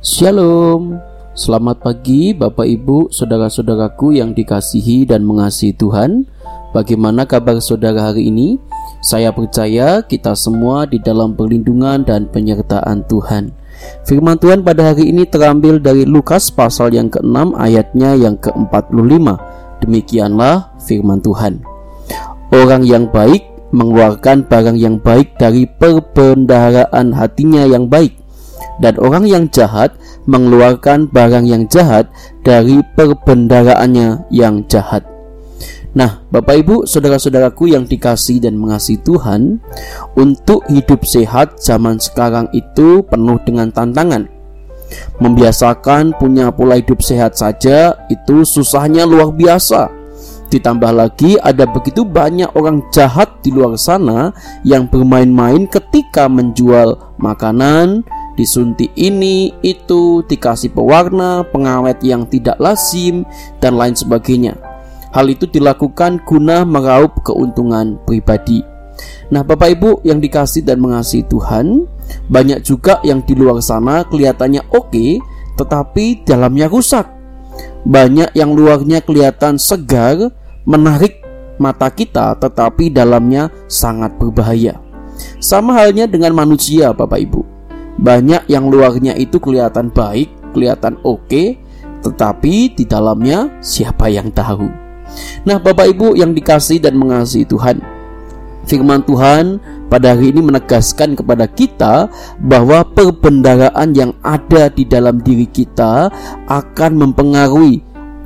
Shalom, selamat pagi Bapak Ibu, saudara-saudaraku yang dikasihi dan mengasihi Tuhan. Bagaimana kabar saudara hari ini? Saya percaya kita semua di dalam perlindungan dan penyertaan Tuhan. Firman Tuhan pada hari ini terambil dari Lukas pasal yang ke-6 ayatnya yang ke-45. Demikianlah firman Tuhan. Orang yang baik mengeluarkan barang yang baik dari perbendaharaan hatinya yang baik dan orang yang jahat mengeluarkan barang yang jahat dari perbendaraannya yang jahat. Nah, Bapak Ibu, saudara-saudaraku yang dikasih dan mengasihi Tuhan, untuk hidup sehat zaman sekarang itu penuh dengan tantangan. Membiasakan punya pola hidup sehat saja itu susahnya luar biasa. Ditambah lagi ada begitu banyak orang jahat di luar sana yang bermain-main ketika menjual makanan, disuntik ini, itu, dikasih pewarna, pengawet yang tidak lazim, dan lain sebagainya. Hal itu dilakukan guna meraup keuntungan pribadi. Nah, Bapak Ibu yang dikasih dan mengasihi Tuhan, banyak juga yang di luar sana kelihatannya oke, tetapi dalamnya rusak. Banyak yang luarnya kelihatan segar, menarik mata kita, tetapi dalamnya sangat berbahaya. Sama halnya dengan manusia, Bapak Ibu. Banyak yang luarnya itu kelihatan baik, kelihatan oke, tetapi di dalamnya siapa yang tahu? Nah, Bapak Ibu yang dikasih dan mengasihi Tuhan, firman Tuhan pada hari ini menegaskan kepada kita bahwa perbendaraan yang ada di dalam diri kita akan mempengaruhi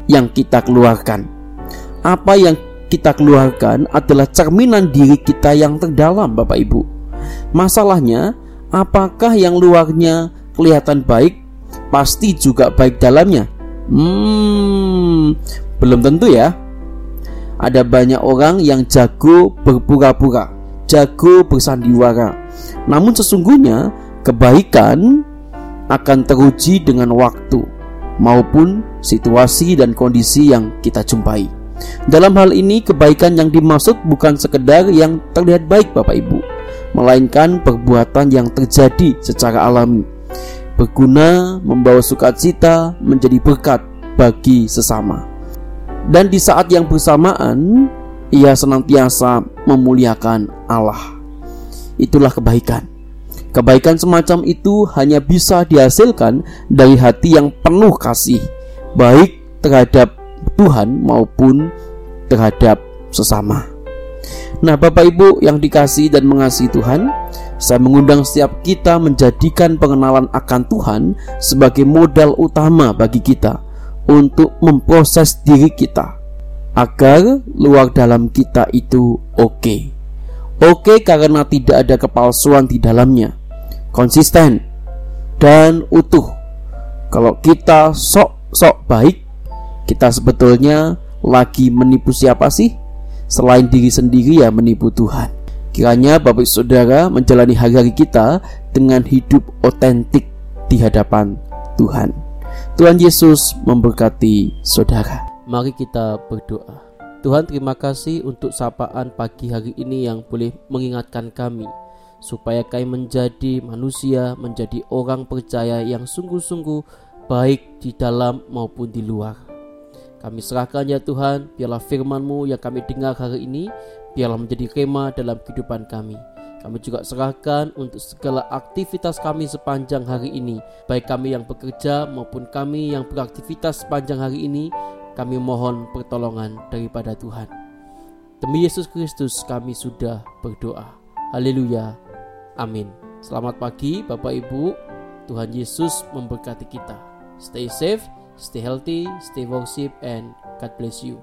yang kita keluarkan. Apa yang kita keluarkan adalah cerminan diri kita yang terdalam, Bapak Ibu. Masalahnya, apakah yang luarnya kelihatan baik pasti juga baik dalamnya? Hmm, belum tentu ya. Ada banyak orang yang jago berpura-pura, jago bersandiwara. Namun sesungguhnya kebaikan akan teruji dengan waktu maupun situasi dan kondisi yang kita jumpai. Dalam hal ini kebaikan yang dimaksud bukan sekedar yang terlihat baik Bapak Ibu melainkan perbuatan yang terjadi secara alami, berguna membawa sukacita menjadi berkat bagi sesama. Dan di saat yang bersamaan, ia senantiasa memuliakan Allah. Itulah kebaikan. Kebaikan semacam itu hanya bisa dihasilkan dari hati yang penuh kasih, baik terhadap Tuhan maupun terhadap sesama. Nah, Bapak Ibu yang dikasih dan mengasihi Tuhan, saya mengundang setiap kita menjadikan pengenalan akan Tuhan sebagai modal utama bagi kita untuk memproses diri kita agar luar dalam kita itu oke. Oke karena tidak ada kepalsuan di dalamnya. Konsisten dan utuh. Kalau kita sok-sok baik, kita sebetulnya lagi menipu siapa sih? Selain diri sendiri ya menipu Tuhan. Kiranya Bapak Saudara menjalani hari-hari kita dengan hidup otentik di hadapan Tuhan. Tuhan Yesus memberkati saudara. Mari kita berdoa. Tuhan terima kasih untuk sapaan pagi hari ini yang boleh mengingatkan kami supaya kami menjadi manusia, menjadi orang percaya yang sungguh-sungguh baik di dalam maupun di luar. Kami serahkan ya Tuhan, biarlah firman-Mu yang kami dengar hari ini, biarlah menjadi kema dalam kehidupan kami. Kami juga serahkan untuk segala aktivitas kami sepanjang hari ini, baik kami yang bekerja maupun kami yang beraktivitas sepanjang hari ini, kami mohon pertolongan daripada Tuhan. Demi Yesus Kristus kami sudah berdoa. Haleluya. Amin. Selamat pagi Bapak Ibu. Tuhan Yesus memberkati kita. Stay safe Stay healthy, stay worship, and God bless you.